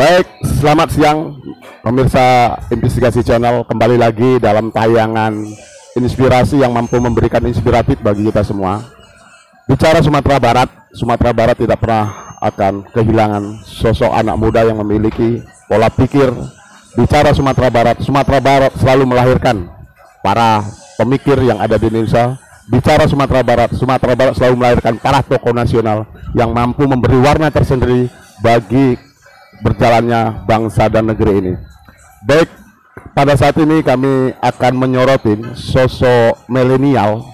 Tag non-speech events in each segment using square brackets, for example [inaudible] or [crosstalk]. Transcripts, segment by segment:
Baik, selamat siang pemirsa Investigasi Channel kembali lagi dalam tayangan inspirasi yang mampu memberikan inspiratif bagi kita semua. Bicara Sumatera Barat, Sumatera Barat tidak pernah akan kehilangan sosok anak muda yang memiliki pola pikir. Bicara Sumatera Barat, Sumatera Barat selalu melahirkan para pemikir yang ada di Indonesia. Bicara Sumatera Barat, Sumatera Barat selalu melahirkan para tokoh nasional yang mampu memberi warna tersendiri bagi berjalannya bangsa dan negeri ini. Baik, pada saat ini kami akan menyorotin sosok milenial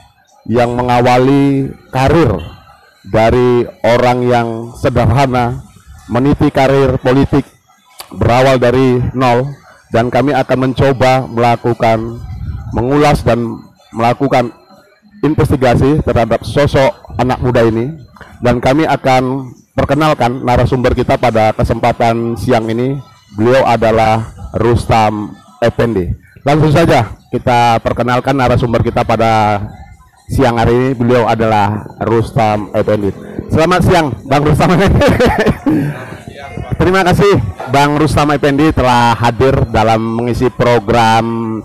yang mengawali karir dari orang yang sederhana, meniti karir politik berawal dari nol dan kami akan mencoba melakukan mengulas dan melakukan investigasi terhadap sosok anak muda ini dan kami akan perkenalkan narasumber kita pada kesempatan siang ini. Beliau adalah Rustam Effendi. Langsung saja kita perkenalkan narasumber kita pada siang hari ini. Beliau adalah Rustam Effendi. Selamat siang, Bang Rustam. [laughs] Terima kasih Bang Rustam Effendi telah hadir dalam mengisi program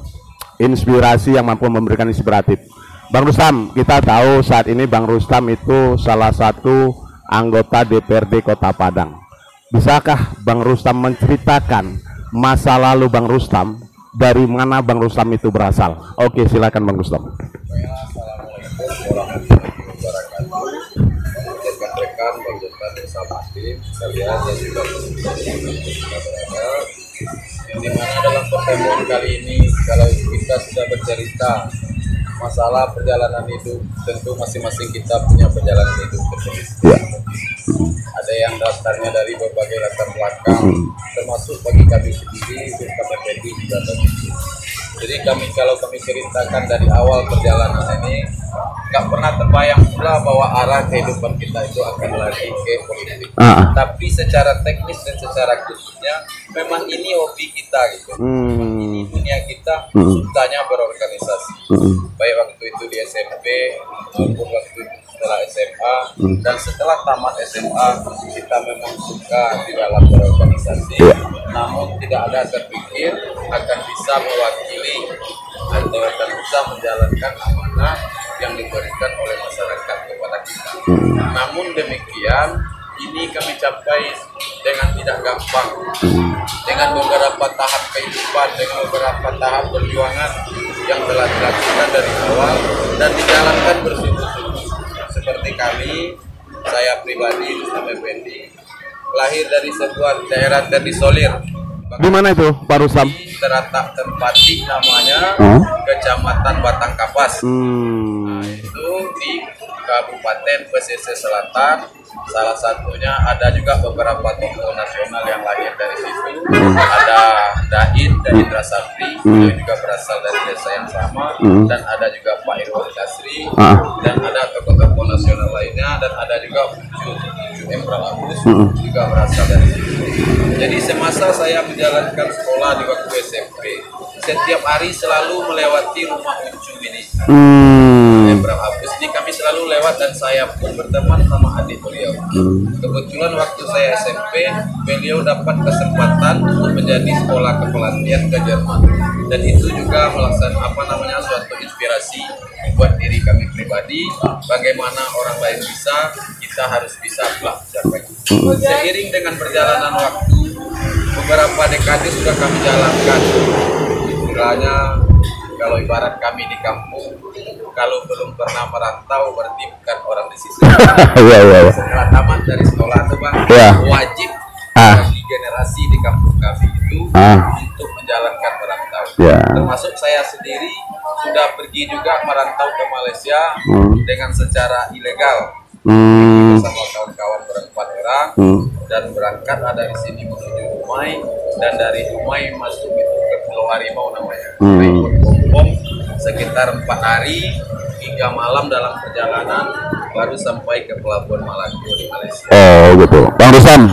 inspirasi yang mampu memberikan inspiratif. Bang Rustam, kita tahu saat ini Bang Rustam itu salah satu anggota DPRD Kota Padang. Bisakah Bang Rustam menceritakan masa lalu Bang Rustam dari mana Bang Rustam itu berasal? Oke, silakan Bang Rustam. Yang di mana pertemuan kali ini kalau kita sudah bercerita masalah perjalanan hidup tentu masing-masing kita punya perjalanan hidup berbeda. Ya. Ada yang daftarnya dari berbagai latar belakang, termasuk bagi kami sendiri, Fendi juga tadi. Jadi kami kalau kami ceritakan dari awal perjalanan ini, nggak pernah terbayang pula bahwa arah kehidupan kita itu akan lari ke politik. Ah. Tapi secara teknis dan secara khususnya, memang ini hobi kita gitu. Hmm. Dunia kita Hmm. berorganisasi Hmm. baik waktu itu di SMP maupun waktu itu setelah SMA dan setelah tamat SMA kita memang suka di dalam berorganisasi Iya. namun tidak ada terpikir akan bisa mewakili atau akan bisa menjalankan amanah yang diberikan oleh masyarakat kepada kita namun demikian ini kami capai dengan tidak gampang dengan beberapa tahap kehidupan, dengan beberapa tahap perjuangan yang telah dilakukan dari awal dan dijalankan bersungguh-sungguh. Seperti kami, saya pribadi, Rustam Effendi, lahir dari sebuah daerah terisolir. Di mana itu Pak Rustam? Terletak Tempati namanya, Hmm. Kecamatan Batang Kapas. Hmm. Itu di Kabupaten Pesisir Selatan. Salah satunya ada juga beberapa tokoh nasional yang lahir dari situ. Ada Dain dan Indra Sapri, beliau juga berasal dari desa yang sama. Dan ada juga Pak Irwan Kasri. Ah. Dan ada tokoh-tokoh nasional lainnya. Dan ada juga Ucu, Ucu Emra Labus, juga berasal dari situ. Jadi semasa saya menjalankan sekolah di waktu SMP, setiap hari selalu melewati rumah Ucu ini. Hmm. Abus ini kami selalu lewat dan saya pun berteman sama adik beliau. Kebetulan waktu saya SMP, beliau dapat kesempatan untuk menjadi sekolah kepelatihan ke Jerman. Dan itu juga melaksanakan apa namanya suatu inspirasi buat diri kami pribadi. Bagaimana orang lain bisa, kita harus bisa pula mencapai. Seiring dengan perjalanan waktu, beberapa dekade sudah kami jalankan. Istilahnya kalau ibarat kami di kampung, kalau belum pernah merantau berarti bukan orang di sisi. [laughs] Iya iya. iya. Setelah tamat dari sekolah itu bang, Iya. wajib Ah. bagi generasi di kampung kami itu Ah. untuk menjalankan merantau. Ya. Termasuk saya sendiri sudah pergi juga merantau ke Malaysia Hmm. dengan secara ilegal Hmm. bersama kawan-kawan berempat orang Hmm. dan berangkat ada di sini menuju Dumai dan dari Dumai masuk Pulau Harimau namanya. Hmm. Bom sekitar empat hari hingga malam dalam perjalanan baru sampai ke Pelabuhan Malako di Malaysia. Oh gitu. Bang Rustam,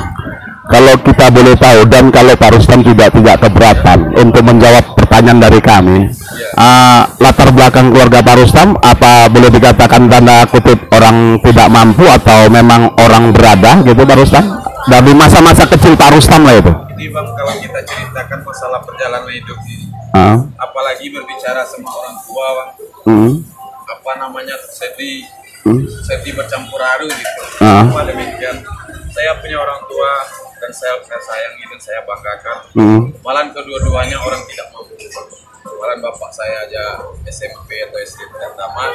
kalau kita boleh tahu dan kalau Pak Rustam tidak tidak keberatan untuk menjawab pertanyaan dari kami, ah, latar belakang keluarga Pak Rustam apa boleh dikatakan tanda kutip orang tidak mampu atau memang orang berada gitu Pak Rustam? Dari masa-masa kecil Pak Rustam lah itu. Bang, kalau kita ceritakan masalah perjalanan hidup ini, Ah. apalagi berbicara sama orang tua bang, Hmm. apa namanya sedih, Hmm. sedih bercampur haru gitu. Ah. Apa demikian? Saya punya orang tua dan saya, saya sayangi dan saya banggakan. Hmm. Malah kedua-duanya orang tidak mampu. Malah bapak saya aja SMP atau SD tidak tamat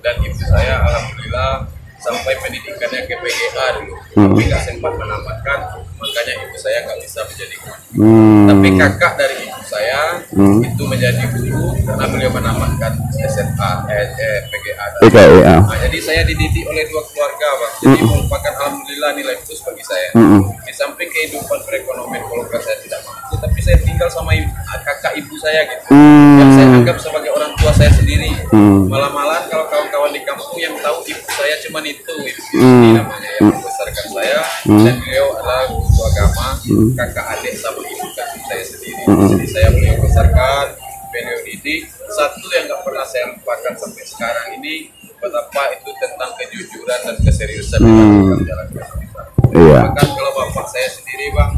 dan ibu saya alhamdulillah sampai pendidikannya ke PGA dulu, Hmm. tapi nggak sempat menamatkan, makanya ibu saya nggak bisa menjadi guru. Hmm. Tapi kakak dari ibu saya Hmm. itu menjadi guru karena beliau menamatkan SMA, eh, eh, PGA. PKI, ah. Nah, jadi saya dididik oleh dua keluarga, bang. Jadi merupakan alhamdulillah nilai plus bagi saya. Hmm. Di samping kehidupan perekonomian keluarga saya tidak mampu, tapi saya tinggal sama ibu, kakak ibu saya gitu. Yang saya Hmm. anggap sebagai orang tua saya sendiri. Hmm. Malah-malah kalau kawan-kawan di kampung yang tahu ibu saya cuma itu, ibu Hmm. ini namanya yang membesarkan saya dan beliau adalah guru agama, kakak adik sama ibu kandung saya sendiri. Jadi saya beliau besarkan, beliau didik. Satu yang nggak pernah saya lupakan sampai sekarang ini betapa itu tentang kejujuran dan keseriusan dalam jalan kehidupan. Iya. Bahkan kalau bapak saya sendiri bang,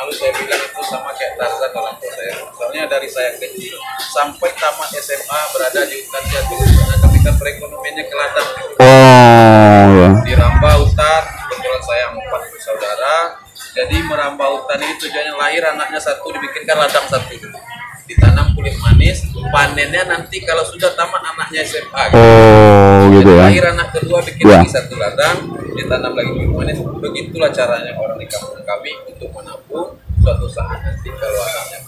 malu saya bilang itu sama kayak Tarzan orang tua saya. Soalnya dari saya kecil sampai tamat SMA berada di hutan jatuh karena ketika perekonomiannya ke ladang Oh, ya. di Ramba hutan kebetulan saya empat bersaudara jadi merambah hutan ini tujuannya lahir anaknya satu dibikinkan ladang satu ditanam kulit manis panennya nanti kalau sudah tamat anaknya SMA gitu. Oh, gitu ya. lahir anak kedua bikin Ya. lagi satu ladang ditanam lagi kulit manis begitulah caranya orang di kampung kami untuk menabung suatu saat nanti kalau anaknya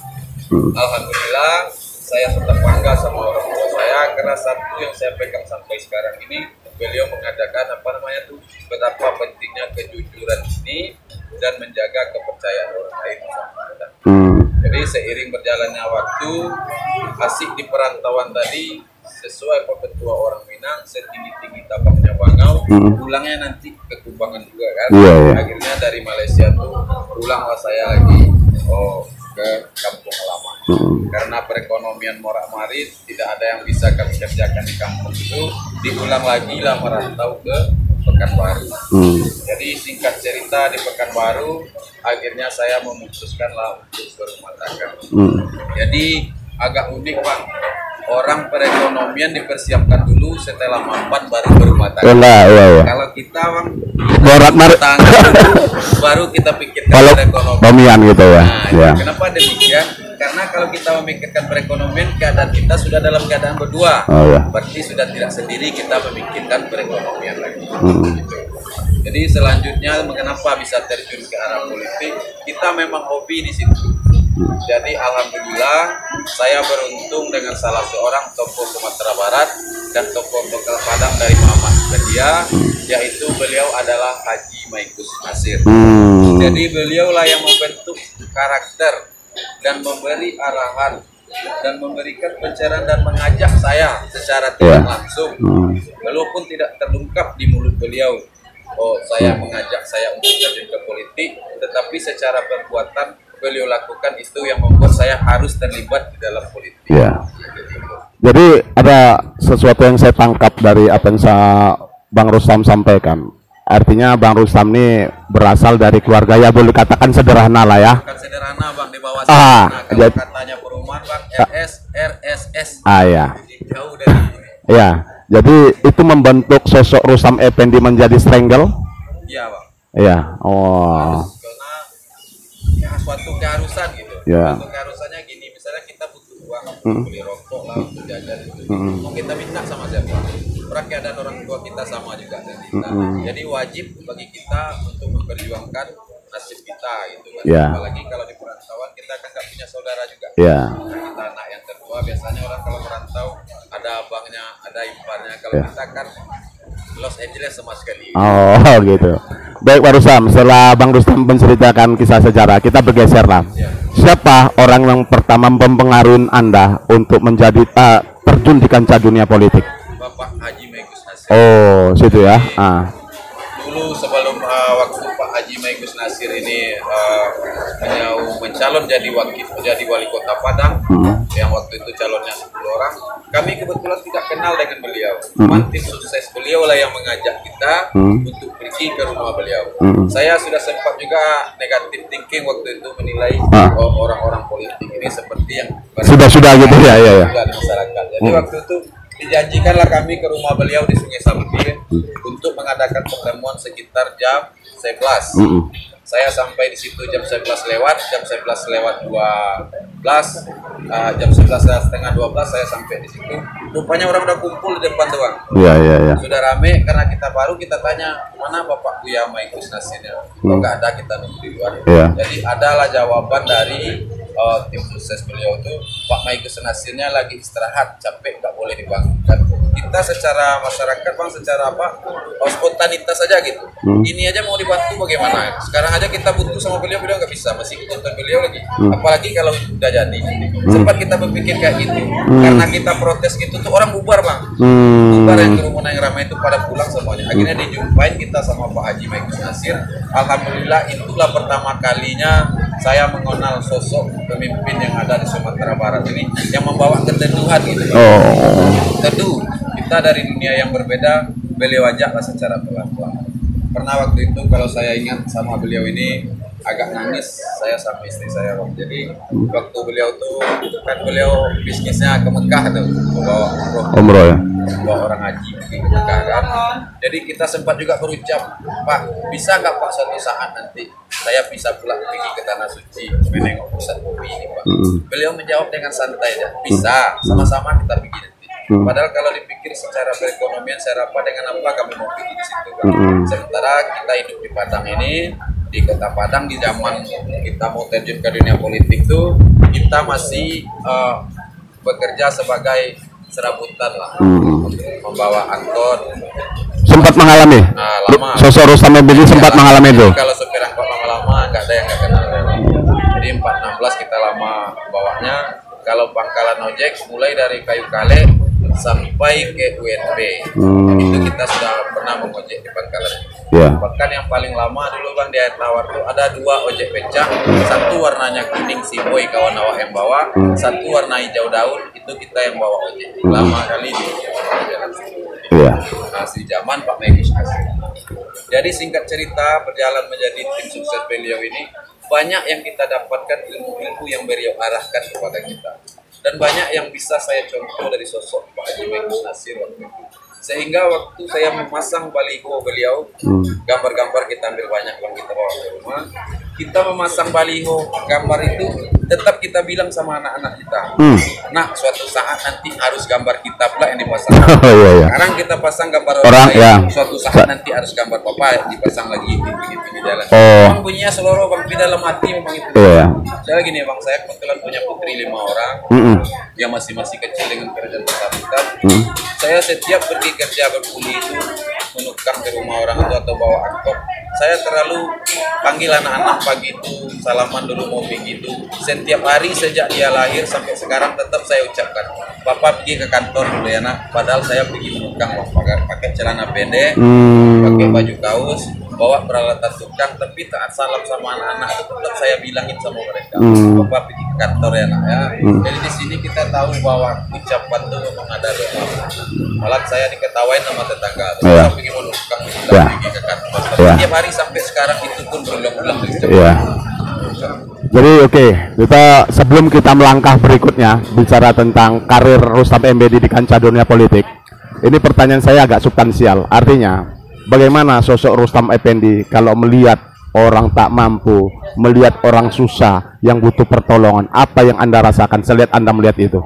Hmm. Alhamdulillah saya tetap bangga sama orang tua saya karena satu yang saya pegang sampai sekarang ini beliau mengadakan apa namanya tuh betapa pentingnya kejujuran ini dan menjaga kepercayaan orang lain. Hmm. Jadi seiring berjalannya waktu asik di perantauan tadi sesuai petua orang Minang setinggi-tinggi tapaknya bangau Hmm. pulangnya nanti ke Kubangan juga kan Iya, iya. akhirnya dari Malaysia tuh pulanglah saya lagi oh ke kampung halaman Hmm. karena perekonomian morak marit tidak ada yang bisa kami kerjakan di kampung itu diulang lagi lah merantau ke Pekanbaru Hmm. jadi singkat cerita di Pekanbaru akhirnya saya memutuskan lah untuk berumah tangga Hmm. jadi agak unik bang orang perekonomian dipersiapkan dulu setelah mapan baru berumah Ya, tangga enggak, iya, iya. kalau kita bang Borak mar baru kita pikirkan kalau perekonomian gitu ya. Nah, Ya. kenapa demikian? Karena kalau kita memikirkan perekonomian, keadaan kita sudah dalam keadaan berdua. Oh, ya. Berarti sudah tidak sendiri kita memikirkan perekonomian lagi. Hmm. Gitu. Jadi selanjutnya mengapa bisa terjun ke arah politik? Kita memang hobi di situ. Jadi alhamdulillah saya beruntung dengan salah seorang tokoh Sumatera Barat dan tokoh lokal Padang dari Muhammad Sedia, yaitu beliau adalah Haji Maikus Nasir. Hmm. Jadi beliaulah yang membentuk karakter dan memberi arahan dan memberikan pencerahan dan mengajak saya secara tidak Ya. langsung Hmm. walaupun tidak terungkap di mulut beliau oh saya mengajak saya untuk terjun ke politik tetapi secara perbuatan beliau lakukan itu yang membuat saya harus terlibat di dalam politik Ya. Jadi ada sesuatu yang saya tangkap dari apa yang saya Bang Rustam sampaikan. Artinya Bang Rustam ini berasal dari keluarga ya boleh katakan sederhana lah ya. kan sederhana bang bawah Ah, kalau jadi- katanya perumahan bang RS RSS Ah ya. jauh dari Ya. Jadi itu membentuk sosok Rustam Effendi menjadi strangle. iya bang Ya. Oh. karena ya, suatu keharusan gitu. Ya. Suatu keharusannya gini, misalnya kita butuh uang untuk Hmm. beli rokok lah, untuk jajan itu. Hmm. Mau kita minta sama siapa? Orang keadaan orang tua kita sama juga dengan kita. Hmm. Jadi wajib bagi kita untuk memperjuangkan nasib kita gitu kan. Ya. Apalagi kalau di perantauan kita kan nggak punya saudara juga. Ya. Kita anak yang kedua biasanya orang kalau merantau ada abangnya, ada iparnya. Kalau Ya. kita kan Los Angeles sama sekali. Oh [laughs] gitu. Baik Pak Rustam, setelah Bang Rustam menceritakan kisah sejarah, kita bergeser lah. Ya. Siapa orang yang pertama mempengaruhi Anda untuk menjadi eh, terjun di kancah dunia politik? Bapak Haji Megus Nasir. Oh, situ ya. Ah. dulu sebelum uh, waktu Haji Maikus Nasir ini uh, mencalon jadi wakil jadi wali kota Padang Hmm. yang waktu itu calonnya 10 orang kami kebetulan tidak kenal dengan beliau Hmm. tim sukses beliau lah yang mengajak kita Hmm. untuk pergi ke rumah beliau. Hmm. Saya sudah sempat juga negatif thinking waktu itu menilai Ah. oh, orang-orang politik ini seperti yang Sudah-sudah gitu ya, ya, ya. masyarakat. Jadi Hmm. waktu itu dijanjikanlah kami ke rumah beliau di Sungai Sampir Hmm. untuk mengadakan pertemuan sekitar jam 11. Mm-mm. Saya sampai di situ jam 11 lewat, jam 11 lewat 12, uh, jam 11 setengah 12 saya sampai di situ. Rupanya orang udah kumpul di depan doang. Iya, iya, iya. Sudah rame karena kita baru kita tanya mana Bapak Buya Maikus Nasirnya. Kalau nggak ada kita nunggu di luar. Iya. Jadi adalah jawaban dari uh, tim sukses beliau itu Pak Maikus Nasirnya lagi istirahat capek nggak boleh dibangunkan. Kita secara masyarakat bang secara apa oh, spontanitas saja gitu. Hmm. Ini aja mau dibantu bagaimana? Sekarang aja kita butuh sama beliau beliau nggak bisa masih ikut beliau lagi. Hmm. Apalagi kalau udah jadi. Sempat kita berpikir kayak gitu karena kita protes gitu tuh orang bubar bang. Hmm. Bubar yang kerumunan yang ramai itu pada pulang semuanya. Akhirnya dijumpain kita sama Pak Haji Maikus Nasir. Alhamdulillah itulah pertama kalinya saya mengenal sosok pemimpin yang ada di Sumatera Barat ini yang membawa keteduhan gitu. Oh. Teduh, kita dari dunia yang berbeda, beliau ajaklah secara pelan-pelan. Pernah waktu itu kalau saya ingat sama beliau ini agak nangis saya sama istri saya Bang. Jadi waktu beliau tuh kan beliau bisnisnya ke Mekah tuh membawa umroh Umroh ya. bawa orang haji ke Mekah kan. Jadi kita sempat juga berucap, Pak, bisa nggak Pak suatu saat nanti saya bisa pula pergi ke tanah suci menengok pusat kopi ini Pak. Mm-mm. Beliau menjawab dengan santai aja, bisa, sama-sama kita pergi nanti. Hmm. Padahal kalau dipikir secara perekonomian, secara apa dengan apa kami mau pergi di situ kan. Mm-mm. Sementara kita hidup di Padang ini, di kota Padang di zaman kita mau terjun ke dunia politik tuh, kita masih eh, bekerja sebagai serabutan lah, Mm-mm. membawa angkot, Sempat mengalami. Nah, lama. Sosok Rustam sempat Iya, mengalami itu. jadi Kalau sopir angkot lama-lama nggak ada yang nggak kenal. Jadi 416 kita lama bawanya. Kalau pangkalan ojek mulai dari kayu kale sampai ke UNB. Hmm. Itu kita sudah pernah mengojek di pangkalan. Ya. Bahkan yang paling lama dulu bang di air tawar tuh ada dua ojek becak, satu warnanya kuning si boy kawan awak yang bawa, satu warna hijau daun itu kita yang bawa ojek. Lama kali di jalan situ. Iya. Asli zaman Pak Megus Asri. Jadi singkat cerita berjalan menjadi tim sukses beliau ini banyak yang kita dapatkan ilmu-ilmu yang beliau arahkan kepada kita dan banyak yang bisa saya contoh dari sosok Pak Haji Megus Nasir waktu itu sehingga waktu saya memasang baliho beliau Hmm. gambar-gambar kita ambil banyak yang kita bawa ke rumah kita memasang baliho gambar itu tetap kita bilang sama anak-anak kita Hmm. nah suatu saat nanti harus gambar kita pula yang dipasang [laughs] Oh iya iya. sekarang kita pasang gambar Orang, orang, ya. suatu saat nanti harus gambar papa dipasang lagi di pinggir-pinggir jalan. Oh. Bunyinya seluruh bang di dalam hati memang itu. Iya. Saya gini bang, saya kebetulan punya putri lima orang Mm-mm. yang masih masih kecil dengan kerjaan besar Hmm. Saya setiap pergi kerja berkuli itu menukar ke rumah orang itu atau bawa angkot. Saya terlalu panggil anak-anak pagi itu salaman dulu mau pergi itu. Setiap hari sejak dia lahir sampai sekarang tetap saya ucapkan, Bapak pergi ke kantor dulu ya nak. Padahal saya pergi menukang pakai, pakai celana pendek, pakai Hmm. baju kaos, bawa peralatan tukang, tapi tak salam sama anak-anak tetap saya bilangin sama mereka, Hmm. Bapak pergi ke kantor ya nak ya. Jadi di sini kita tahu bahwa ucapan itu memang ada doa. Malah saya diketawain sama tetangga, saya pergi menukang, Iya. pergi ke kantor. Tapi Iya. tiap hari sampai sekarang itu pun berulang-ulang. Iya. Jadi oke, kita sebelum kita melangkah berikutnya bicara tentang karir Rustam Embedi di kancah dunia politik. Ini pertanyaan saya agak substansial. Artinya, bagaimana sosok Rustam Effendi kalau melihat orang tak mampu, melihat orang susah yang butuh pertolongan, apa yang Anda rasakan selihat Anda melihat itu?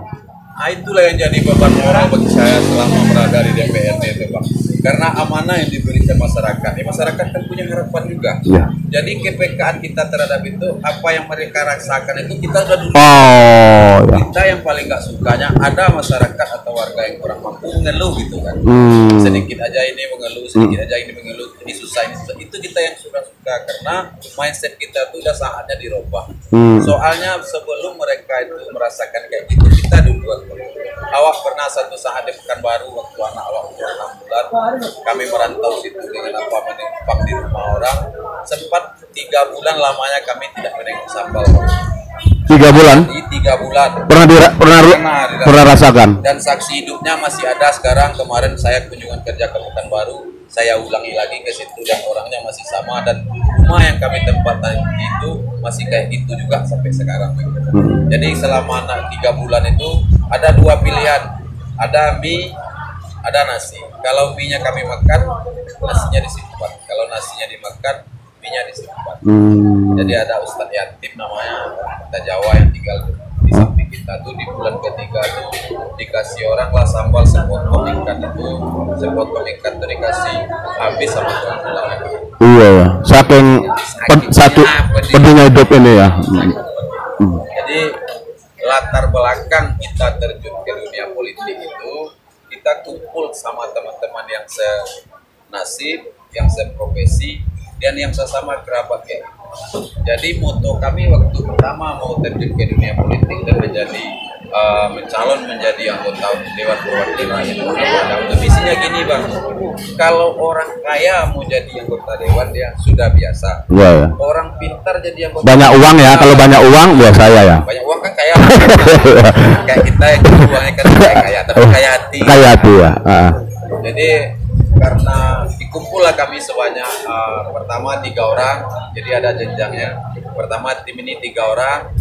Nah itulah yang jadi beban moral bagi saya selama berada di DPRD itu Pak. Karena amanah yang diberikan masyarakat, ya masyarakat kan punya harapan juga. Iya. Jadi kepekaan kita terhadap itu, apa yang mereka rasakan itu kita sudah dulu. Oh, ya. Kita yang paling nggak sukanya ada masyarakat atau warga yang kurang mampu mengeluh gitu kan. Hmm. Sedikit aja ini mengeluh, sedikit aja ini mengeluh, ini susah, ini susah. Itu kita yang sudah suka karena mindset kita itu udah saatnya dirubah. Hmm. Soalnya sebelum mereka itu merasakan kayak gitu, kita duluan. Awak pernah satu saat di Pekanbaru waktu anak awak umur 6 bulan, kami merantau situ dengan apa menumpang di rumah orang. Sempat tiga bulan lamanya kami tidak menengok sambal. tiga bulan tiga bulan pernah dira, pernah Pernah dirasakan. pernah rasakan dan saksi hidupnya masih ada sekarang kemarin saya kunjungan kerja ke Pekanbaru saya ulangi lagi ke situ dan orangnya masih sama dan rumah yang kami tempatkan itu masih kayak gitu juga sampai sekarang. Hmm. jadi selama na- tiga bulan itu ada dua pilihan. Ada mie ada nasi. Kalau mie nya kami makan nasinya disimpan. Kalau nasinya dimakan mie nya disimpan. Hmm. jadi ada Ustadz Yatim namanya kita Jawa yang tinggal di samping kita tuh di bulan ketiga tuh dikasih orang lah sambal sepotong ikan itu. Sepotong ikan tuh dikasih habis sama tuan pulang iya ya saking satu pedihnya hidup ini ya. Hmm. jadi latar belakang kita terjun ke dunia politik itu kita kumpul sama teman-teman yang senasib yang seprofesi dan yang sesama kerabat ya jadi moto kami waktu pertama mau terjun ke dunia politik dan menjadi uh, mencalon menjadi anggota Dewan Perwakilan Rakyat. Nah, visinya gini bang. Kalau orang kaya mau jadi anggota dewan dia sudah biasa. Iya ya orang pintar jadi anggota banyak uang ya kalau banyak uang biasa ya ya. Banyak uang kan kaya. [laughs] Kayak kita yang uangnya kan kayak kaya tapi kaya hati. Kayak hati ya Ah. jadi karena dikumpul lah kami sebanyak eh, pertama tiga orang jadi ada jenjangnya. Pertama tim ini tiga orang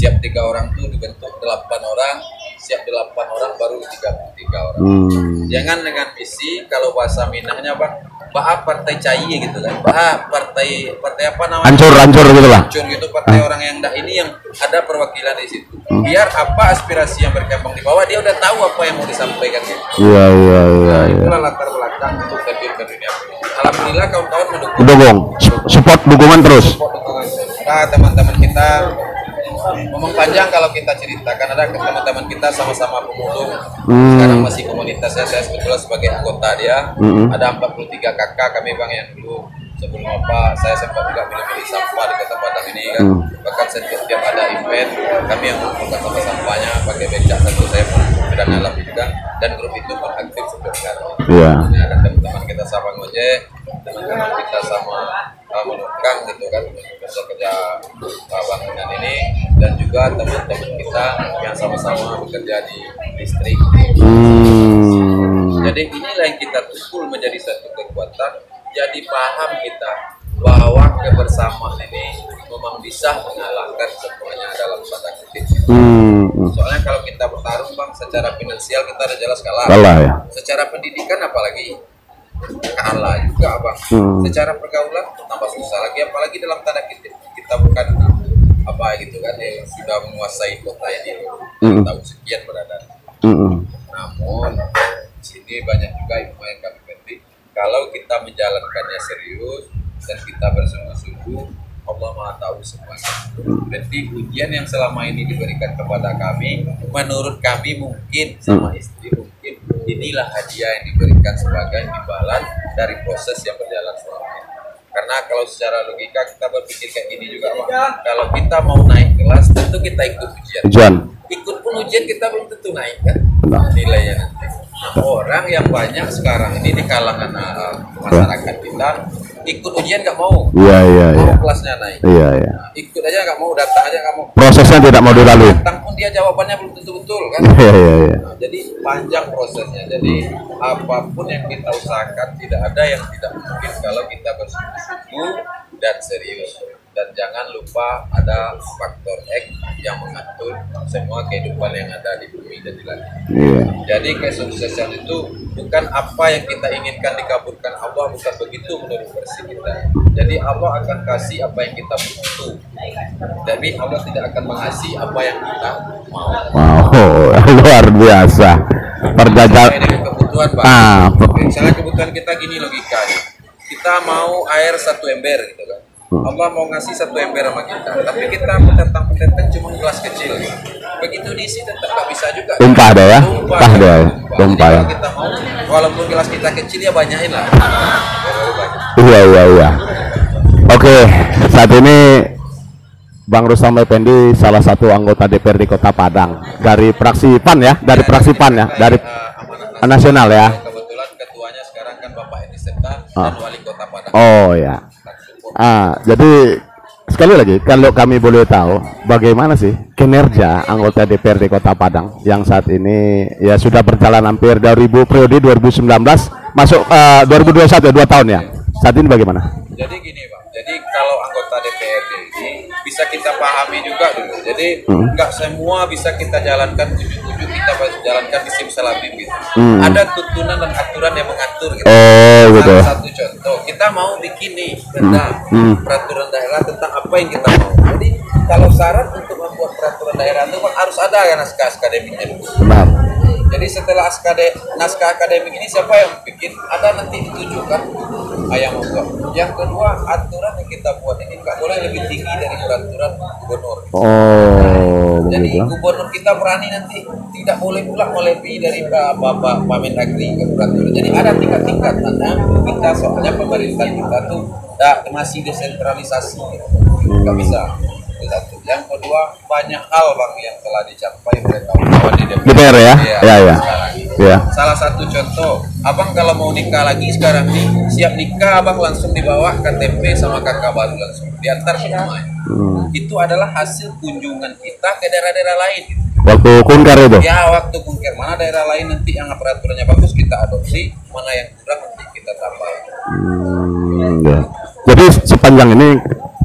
siap tiga orang tuh dibentuk delapan orang siap delapan orang baru tiga tiga orang. Hmm. jangan dengan visi kalau bahasa Minangnya bang bahas partai cai gitu kan. Bahas partai partai apa namanya? Hancur hancur gitu lah. Hancur gitu partai orang yang dah ini yang ada perwakilan di situ. Biar apa aspirasi yang berkembang di bawah dia udah tahu apa yang mau disampaikan. Gitu. iya iya iya Nah, iya. itulah latar belakang untuk terjun ke dunia. Alhamdulillah kawan-kawan mendukung. Dukung. Sup- support dukungan terus. Support dukungan nah, teman-teman kita ngomong panjang kalau kita ceritakan. Ada teman-teman kita sama-sama pemulung. Hmm. sekarang masih komunitasnya saya sebetulnya sebagai anggota dia. Hmm. ada 43 kakak kami bang yang dulu sebelum apa saya sempat juga pilih-pilih sampah di kota Padang ini kan. Hmm. bahkan setiap, ada event kami yang mengumpulkan sampah-sampahnya pakai becak satu saya pun sudah alam juga. Dan grup itu pun aktif sampai sekarang. Iya. Ini ada teman-teman kita sama ngojek teman-teman kita sama uh, menukang gitu kan kerja kerja uh, bangunan ini. dan juga teman-teman kita yang sama-sama bekerja di listrik hmm. jadi inilah yang kita kumpul menjadi satu kekuatan jadi paham kita bahwa kebersamaan ini memang bisa mengalahkan semuanya dalam tanda kutip Hmm. soalnya kalau kita bertarung bang secara finansial kita udah jelas kalah kalah ya secara pendidikan apalagi kalah juga bang Hmm. secara pergaulan tambah susah lagi apalagi dalam tanda kutip kita bukan apa gitu kan yang sudah menguasai kota ini Hmm. tahu sekian berada hmm. namun di sini banyak juga ilmu yang kami petik kalau kita menjalankannya serius dan kita bersungguh-sungguh Allah Maha tahu semuanya. Berarti ujian yang selama ini diberikan kepada kami, menurut kami mungkin sama istri mungkin inilah hadiah yang diberikan sebagai imbalan dari proses yang berjalan selama ini. Karena kalau secara logika kita berpikir kayak gini juga, Pak. Kalau kita mau naik kelas, tentu kita ikut ujian Ujian. ikut pun ujian kita belum tentu naik kan Benar. nilainya nanti. Nah, orang yang banyak sekarang ini di kalangan uh, masyarakat kita ikut ujian nggak mau, Iya iya mau iya. kelasnya naik. Iya iya. Ikut aja nggak mau, datang aja nggak mau. Prosesnya tidak mau dilalui. Datang pun dia jawabannya belum tentu betul kan. Iya iya iya. Nah, jadi panjang prosesnya. Jadi apa pun yang kita usahakan tidak ada yang tidak mungkin kalau kita bersungguh-sungguh dan serius. Dan jangan lupa ada faktor X yang mengatur semua kehidupan yang ada di bumi dan di langit. Iya. Jadi kesuksesan itu bukan apa yang kita inginkan dikabulkan Allah bukan begitu menurut versi kita. Jadi Allah akan kasih apa yang kita butuh. Tapi Allah tidak akan mengasih apa yang kita mau. Wow, [laughs] luar biasa. Dengan kebutuhan Pak. Ah, Misalnya kebutuhan kita gini logikanya. Kita mau air satu ember gitu kan. Hmm. Allah mau ngasih satu ember sama kita, tapi kita mendatang pendatang cuma gelas kecil. gitu. Begitu diisi tetap nggak bisa juga. Tumpah ada ya? Tumpah, ya? Tumpah. Ya? kalau kita mau, walaupun gelas kita kecil ya banyakin lah. Iya iya iya. Oke, saat ini Bang Rustam Effendi salah satu anggota DPRD Kota Padang dari fraksi PAN ya, dari fraksi PAN ya, dari amanat nasional ya. Kebetulan ketuanya sekarang kan Bapak Edi Septa Ah. dan Wali Kota Padang. Oh ya. Ah, jadi sekali lagi kalau kami boleh tahu bagaimana sih kinerja anggota DPRD Kota Padang yang saat ini ya sudah berjalan hampir 2000 periode 2019 masuk uh, 2021 dua tahun ya. Saat ini bagaimana? Jadi gini Pak, jadi kalau anggota DPRD ini bisa kita pahami juga dulu. Jadi Hmm. nggak semua bisa kita jalankan tujuh-tujuh kita jalankan di simsalabim gitu. Hmm. Ada tuntunan dan aturan yang mengatur gitu. Oh gitu. Salah satu contoh, kita mau bikin nih tentang Hmm. peraturan daerah tentang apa yang kita mau. Jadi kalau syarat untuk membuat peraturan daerah itu harus ada ya naskah akademiknya. Benar. Jadi setelah askade, naskah akademik ini siapa yang bikin? Ada nanti ditujukan ah, yang membuat. Yang kedua aturan yang kita buat ini nggak boleh lebih tinggi dari peraturan gubernur. Oh Jadi begitu. gubernur kita berani nanti tidak boleh pula melebihi dari Bapak Mendagri ke peraturan. Jadi ada tingkat-tingkat karena kita soalnya pemerintah kita tuh dah masih desentralisasi, nggak bisa. Itu satu. Yang kedua banyak hal bang yang telah dicapai oleh kawan-kawan di DPR. DPR ya? Ya, ya. ini. Ya. Salah satu contoh, abang kalau mau nikah lagi sekarang nih, siap nikah abang langsung dibawa KTP sama kakak baru langsung diantar semuanya. Hmm. Itu adalah hasil kunjungan kita ke daerah-daerah lain. Waktu kunker itu. Ya waktu kunker mana daerah lain nanti yang peraturannya bagus kita adopsi, mana yang kurang nanti kita tambah. Hmm, ya. Jadi sepanjang ini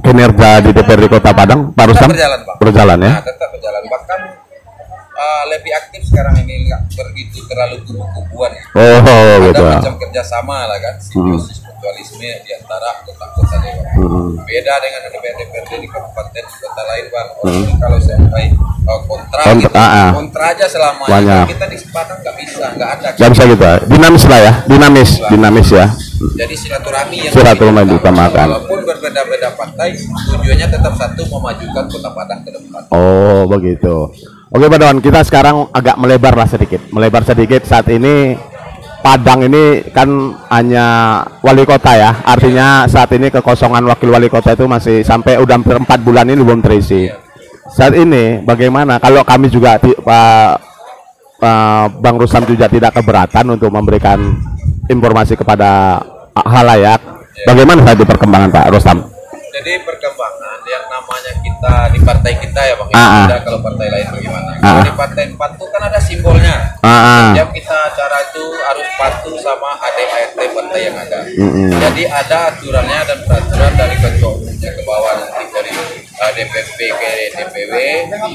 kinerja di DPRD Kota Padang Tetap barusan berjalan bang. berjalan ya. Nah, tetap berjalan. Bahkan uh, lebih aktif sekarang ini nggak begitu terlalu kubu-kubuan. Oh Ada gitu. macam kerjasama lah kan, simbiosis mutualisme di antara kota-kota dewan. Hmm. Beda dengan DPRD DPRD di kabupaten kota lain bang. Orang itu kalau sampai uh, kontra, Kontra, gitu, ah, ah. kontra aja selamanya. Banyak. Kita di Padang nggak bisa, nggak ada. Gak bisa gitu. ya. Dinamis lah ya. Dinamis, dinamis ya. Jadi silaturahmi yang Silaturahmi diutamakan. Walaupun berbeda-beda partai, tujuannya tetap satu memajukan kota Padang ke depan. Oh begitu. Oke Pak Don, kita sekarang agak melebar lah sedikit. Melebar sedikit saat ini Padang ini kan hanya wali kota ya. Artinya saat ini kekosongan wakil wali kota itu masih sampai udah hampir empat bulan ini belum terisi. Saat ini bagaimana kalau kami juga Pak Pak Bang Rusam juga tidak keberatan untuk memberikan informasi kepada halayak. Bagaimana itu perkembangan Pak Rustam? Jadi perkembangan di partai kita ya bang, Ah, ah. beda kalau partai lain bagaimana? Ah, Kalau ah. di partai empat itu kan ada simbolnya. Ah, ah. Setiap kita acara itu harus patuh sama ADART partai yang ada. Mm-mm. Jadi ada aturannya dan peraturan dari ketua umumnya ke bawah nanti dari uh, DPP ke DPW,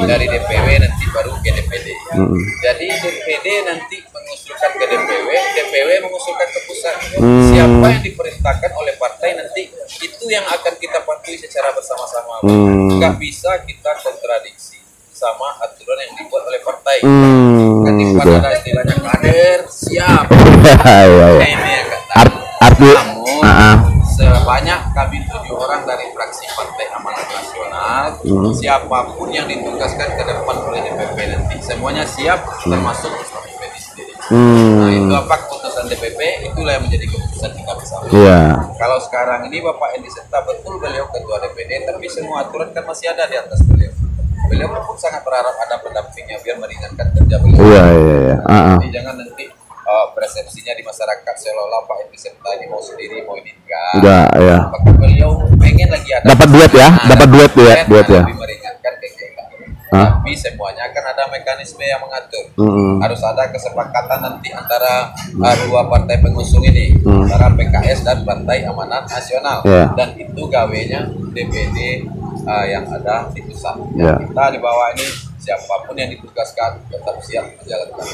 dari DPW nanti baru ke DPD. Mm-mm. Jadi DPD nanti mengusulkan ke DPW, DPW mengusulkan ke pusat. Hmm. Siapa yang diperintahkan oleh partai nanti itu yang akan kita patuhi secara bersama-sama. Hmm. Nggak bisa kita kontradiksi sama aturan yang dibuat oleh partai. Hmm, Kan depan gitu. ada istilahnya kader siap. [laughs] Iya, iya. Nah, ini yang. Art, arti, Namun ah, ah. sebanyak kami tujuh orang dari fraksi Partai Amanat Nasional, Hmm. siapa pun yang ditugaskan ke depan oleh DPP nanti, semuanya siap, termasuk Islam DPD sendiri. Nah itu Hmm, apa keputusan DPP, itulah yang menjadi keputusan kita bersama. iya. Kalau sekarang ini Bapak Endi Serta betul beliau ketua DPD, tapi semua aturan kan masih ada di atas beliau. Beliau pun sangat berharap ada pendampingnya biar meringankan kerja beliau. Iya, iya, iya. Ah, ah. Jadi jangan nanti uh, persepsinya di masyarakat seolah-olah Pak Endi Serta ini mau sendiri, mau ini enggak. Enggak, ya. Bahkan beliau pengen lagi ada Dapat duet ya, Nah, dapat duet ya, kan duet ya. Hah? Tapi semuanya akan ada mekanisme yang mengatur. Mm-mm. Harus ada kesepakatan nanti antara uh, dua partai pengusung ini, Hmm. antara PKS dan Partai Amanat Nasional. Ya. Dan itu gawenya DPD uh, yang ada di pusat. Ya. Kita di bawah ini siapa pun yang ditugaskan tetap siap menjalankan.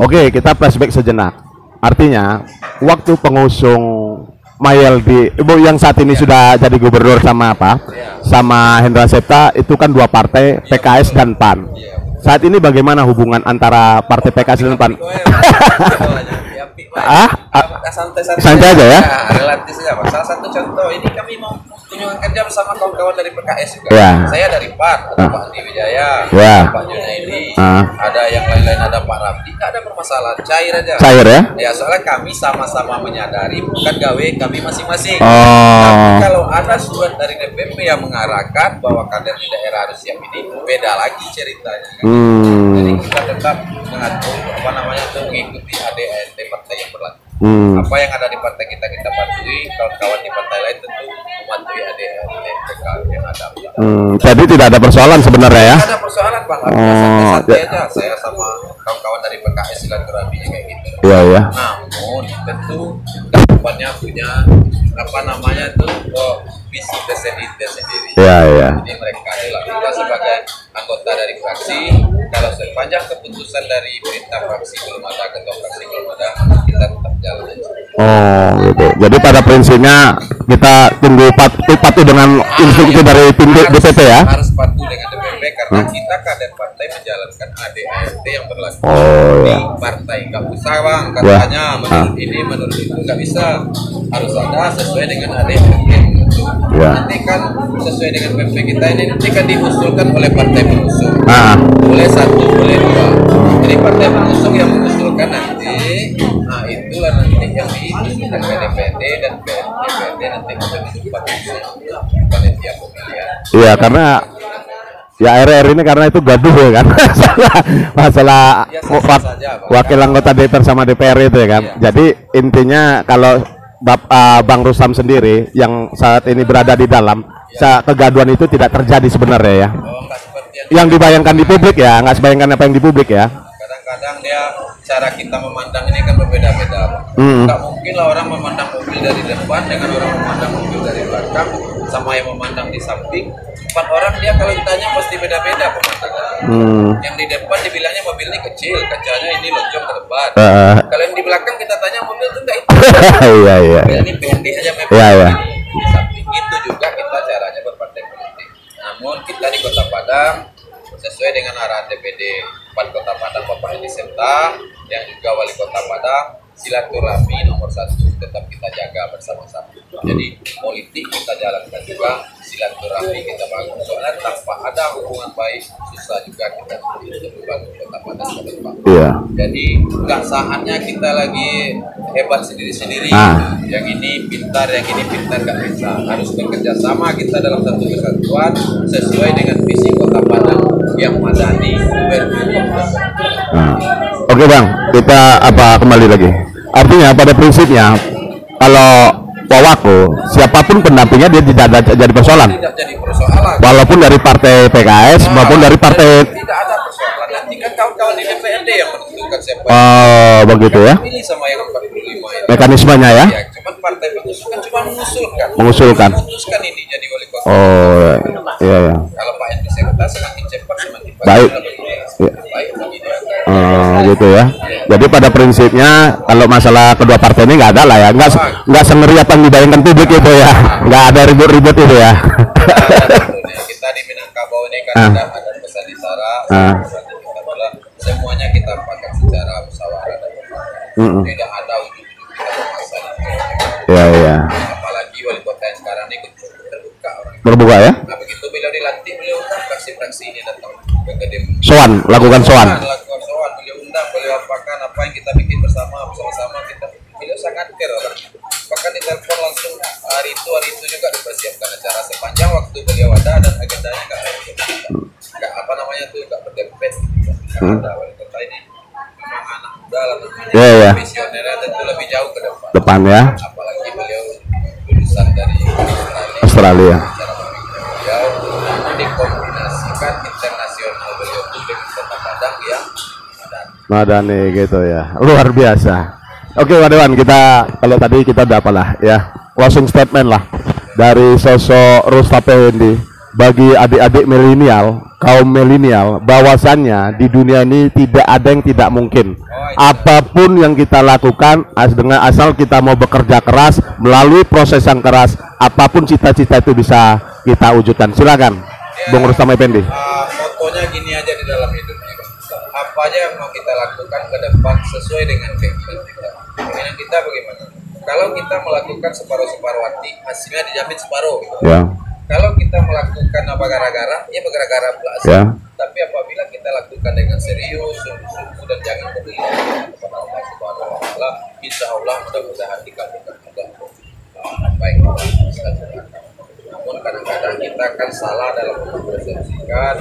Oke, kita flashback sejenak. Artinya, waktu pengusung Mayel di Ibu yang saat ini sudah jadi gubernur sama apa? Iya. Sama Hendra Septa itu kan dua partai PKS dan PAN. Iya. Saat ini bagaimana hubungan antara partai PKS dan PAN? Ah? ah, santai-santai Santai aja ya? relatif saja Pak. salah satu contoh ini kami mau kunjungan kerja bersama kawan-kawan dari PKS juga Ya. saya dari PAN ada Ah. Pak Andi Wijaya Ya. Pak Junaidi Ah. ada yang lain-lain ada Pak Rabdi nggak ada permasalahan cair aja Cair ya? ya soalnya kami sama-sama menyadari bukan gawe kami masing-masing Oh. Tapi kalau ada surat dari DPP yang mengarahkan bahwa kader di daerah harus siap ini beda lagi ceritanya kan? jadi Hmm. kita tetap mengatur apa namanya itu mengikuti Partai yang berlaku Hmm. Apa yang ada di partai kita kita patuhi, kawan-kawan di partai lain tentu mematuhi ADRT PKB yang ada. Hmm, jadi tidak ada persoalan sebenarnya ya. Ada persoalan bang, Oh, ya. aja. Saya sama kawan-kawan dari PKS silaturahmi kayak gitu. Iya ya. Namun tentu ke depannya punya apa namanya tuh oh, visi tersendiri sendiri. Iya ya. Jadi mereka adalah kita sebagai anggota dari fraksi, kalau sepanjang keputusan dari perintah fraksi belum ada, ketua fraksi belum ada, kita tetap jalan. Oh gitu. Jadi pada prinsipnya kita tunggu patuh, patuh dengan instruksi dari tim DPP ya. Harus patuh dengan DPP karena kita kader partai menjalankan ADART yang berlaku Oh di ya. partai. Nggak usah bang, katanya Ya. menurut ini, menurut itu nggak bisa. Harus ada sesuai dengan ADART. Ya. Nanti kan sesuai dengan PP kita ini nanti kan diusulkan oleh partai pengusung. Ah, boleh satu boleh dua jadi partai pengusung yang mengusulkan nanti nah itulah nanti yang diusulkan ke DPD dan DPD nanti membentuk pengusung panitia pemilihan iya karena ya RR ini karena itu gaduh ya kan [laughs] masalah masalah Ya, wak- saja, wakil anggota DPR sama DPR itu ya kan. Iya. Jadi intinya kalau Bap, ah, Bang Rusam sendiri yang saat ini berada di dalam sa- kegaduhan itu tidak terjadi sebenarnya ya. oh yang Yang dibayangkan di publik ya, nggak sebayangkan apa yang di publik ya. kadang-kadang dia cara kita memandang ini kan berbeda-beda Hmm. nggak mungkin lah orang memandang mobil dari depan dengan orang memandang mobil dari belakang sama yang memandang di samping empat orang dia kalau ditanya pasti beda-beda pemandangan Hmm. yang di depan dibilangnya mobil ini kecil kacanya ini lonjong ke depan Eh, kalau yang di belakang kita tanya mobil itu enggak [laughs] itu Iya iya. mobil ini pendek aja memang Iya, iya. itu juga kita caranya berpartai politik namun kita di kota Padang sesuai dengan arahan DPD 4 Kota Padang Bapak Edi Serta yang juga wali kota Padang silaturahmi nomor satu tetap kita jaga bersama-sama jadi politik kita jalankan juga silaturahmi kita bangun soalnya tanpa ada hubungan baik susah juga kita untuk membangun kota Padang ke depan Iya. jadi nggak saatnya kita lagi hebat sendiri-sendiri. Ah. Yang ini pintar, yang ini pintar nggak bisa. Harus bekerja sama kita dalam satu kesatuan sesuai dengan visi Kota Padang yang madani berhukum. Nah. Oke bang, kita apa kembali lagi. Artinya pada prinsipnya kalau Wawako siapa pun pendampingnya dia tidak ada jadi persoalan. Tidak jadi persoalan. Walaupun dari partai PKS maupun dari partai tidak ada persoalan. Nanti kan kawan-kawan di DPRD yang menentukan siapa yang Oh begitu ya pilih sama yang 45 itu. mekanismenya ya. Ya, cuman partai pengusung kan cuma mengusulkan. Mengusulkan. Memutuskan ini jadi. Oh iya ya. Kalau Pak Edi Serta semakin cepat semakin baik. Begini. Baik begini. Oh gitu ya. Jadi pada prinsipnya kalau masalah kedua partai ini nggak ada lah ya, nggak nggak sengeri apa yang dibayangkan publik itu ya, nggak ada ribut-ribut itu ya. Kita di Minangkabau ini kan Ah. ada pesan Ah. kita pula semuanya kita pakai secara musyawarah dan mufakat. Mm-mm. Tidak ada ujung-ujung kita bermasalah. Iya iya. Apalagi wali kota yang sekarang ini terbuka orang. Berbuka ya. Nah begitu beliau dilantik beliau undang fraksi-fraksi ini datang ke Gedung. Soan, lakukan soan. Lakukan soan, beliau undang, beliau apakan apa yang kita bikin bersama, bersama-sama kita. Beliau sangat care orang. Bahkan ditelepon langsung hari itu hari itu juga dipersiapkan acara sepanjang waktu beliau ada dan agendanya nggak nggak apa namanya tuh nggak berdempet. Nggak ada wali kota ini memang anak muda lah namanya. Iya, iya. Visionernya tentu lebih jauh ke depan. Depan ya, Apalagi beliau lulusan dari Australia Australia. Madani gitu ya, luar biasa. Oke Pak kita kalau tadi kita udah apalah ya closing statement lah dari sosok Rustapendi bagi adik-adik milenial, kaum milenial, bahwasannya di dunia ini tidak ada yang tidak mungkin. Apa pun yang kita lakukan, as dengan asal kita mau bekerja keras melalui proses yang keras, apa pun cita-cita itu bisa kita wujudkan. Silakan, Bung Rustam Effendi. Ah, motonya gini aja di dalam ini. Apa aja yang mau kita lakukan ke depan sesuai dengan keinginan kita keinginan kita bagaimana kalau kita melakukan separuh-separuh hati hasilnya dijamin separuh gitu. Ya, kalau kita melakukan apa gara-gara ya gara-gara pula hasil. Ya. tapi apabila kita lakukan dengan serius sungguh-sungguh dan jangan berlebihan kepada Allah Subhanahu wa taala insya Allah mudah-mudahan dikabulkan juga Ah, baik namun kadang-kadang kita akan salah dalam mempersepsikan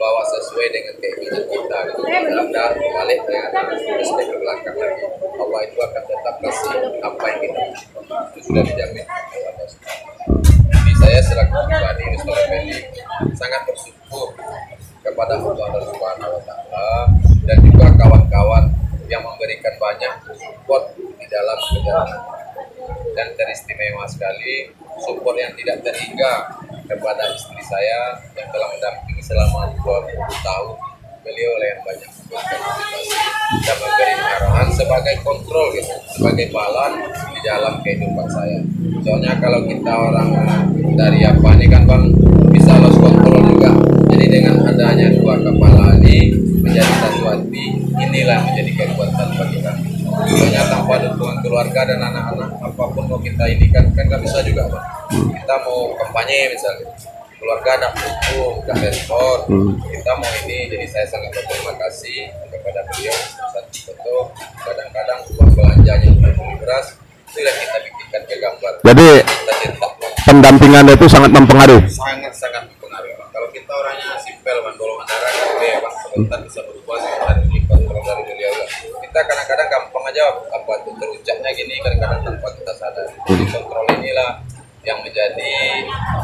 bawa sesuai dengan keinginan kita gitu. Anda balik dengan respect ke belakang lagi Allah itu akan tetap kasih apa yang kita butuhkan. itu sudah dijamin jadi saya selaku pribadi Mr. Effendi sangat bersyukur kepada Allah Subhanahu wa taala dan juga kawan-kawan yang memberikan banyak support di dalam perjalanan dan teristimewa sekali support yang tidak terhingga kepada istri saya yang telah mendampingi selama 20 tahun. Beliau lah yang banyak dan memberi arahan sebagai kontrol gitu sebagai balan di dalam kehidupan saya. Soalnya kalau kita orang dari apa ini kan bang bisa lost kontrol juga. Jadi dengan adanya dua kepala ini menjadi satu hati inilah menjadi kekuatan bagi kami. Soalnya tanpa dukungan keluarga dan anak-anak apa pun mau kita ini kan kan nggak bisa juga bang kita mau kampanye misalnya keluarga ada dukung nggak respon. Hmm. kita mau ini jadi saya sangat berterima kasih kepada beliau saat itu kadang-kadang uang belanjanya beli beras itu yang kita bikinkan ke gambar. Jadi kita pendampingan itu sangat mempengaruhi. sangat sangat mempengaruhi Bang. kalau kita orangnya simpel kan golongan darah kan ya bang sebentar bisa berubah sebentar lipat kalau dari beliau kita kadang-kadang gampang aja apa tuh terucapnya gini kadang-kadang tanpa kita sadar. Jadi kontrol inilah yang menjadi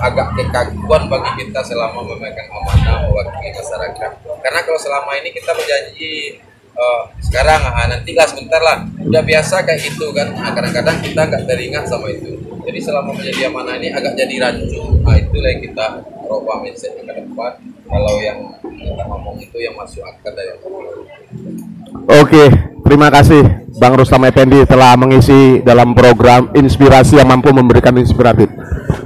agak kekaguan bagi kita selama memegang amanah mewakili masyarakat. Karena kalau selama ini kita berjanji eh, sekarang ah, nanti lah sebentar lah. Udah biasa kayak gitu kan. Nah, kadang-kadang kita nggak teringat sama itu. Jadi selama menjadi amanah ini agak jadi rancu. Nah itulah yang kita rubah mindset ke depan. Kalau yang kita ngomong itu yang masuk akal dari. Oke, terima kasih Bang Rustam Effendi telah mengisi dalam program inspirasi yang mampu memberikan inspiratif.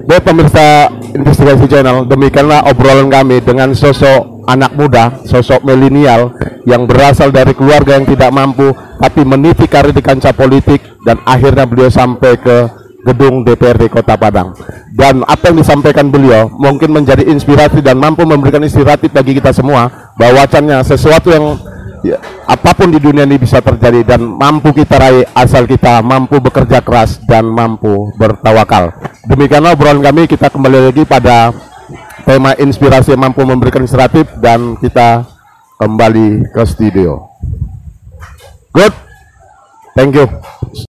Baik pemirsa investigasi channel, demikianlah obrolan kami dengan sosok anak muda, sosok milenial yang berasal dari keluarga yang tidak mampu tapi meniti karir di kancah politik dan akhirnya beliau sampai ke gedung DPRD Kota Padang. Dan apa yang disampaikan beliau mungkin menjadi inspirasi dan mampu memberikan inspiratif bagi kita semua bahwa sesuatu yang ya, apa pun di dunia ini bisa terjadi dan mampu kita raih asal kita mampu bekerja keras dan mampu bertawakal. Demikianlah obrolan kami kita kembali lagi pada tema inspirasi mampu memberikan inspiratif dan kita kembali ke studio. Good. Thank you.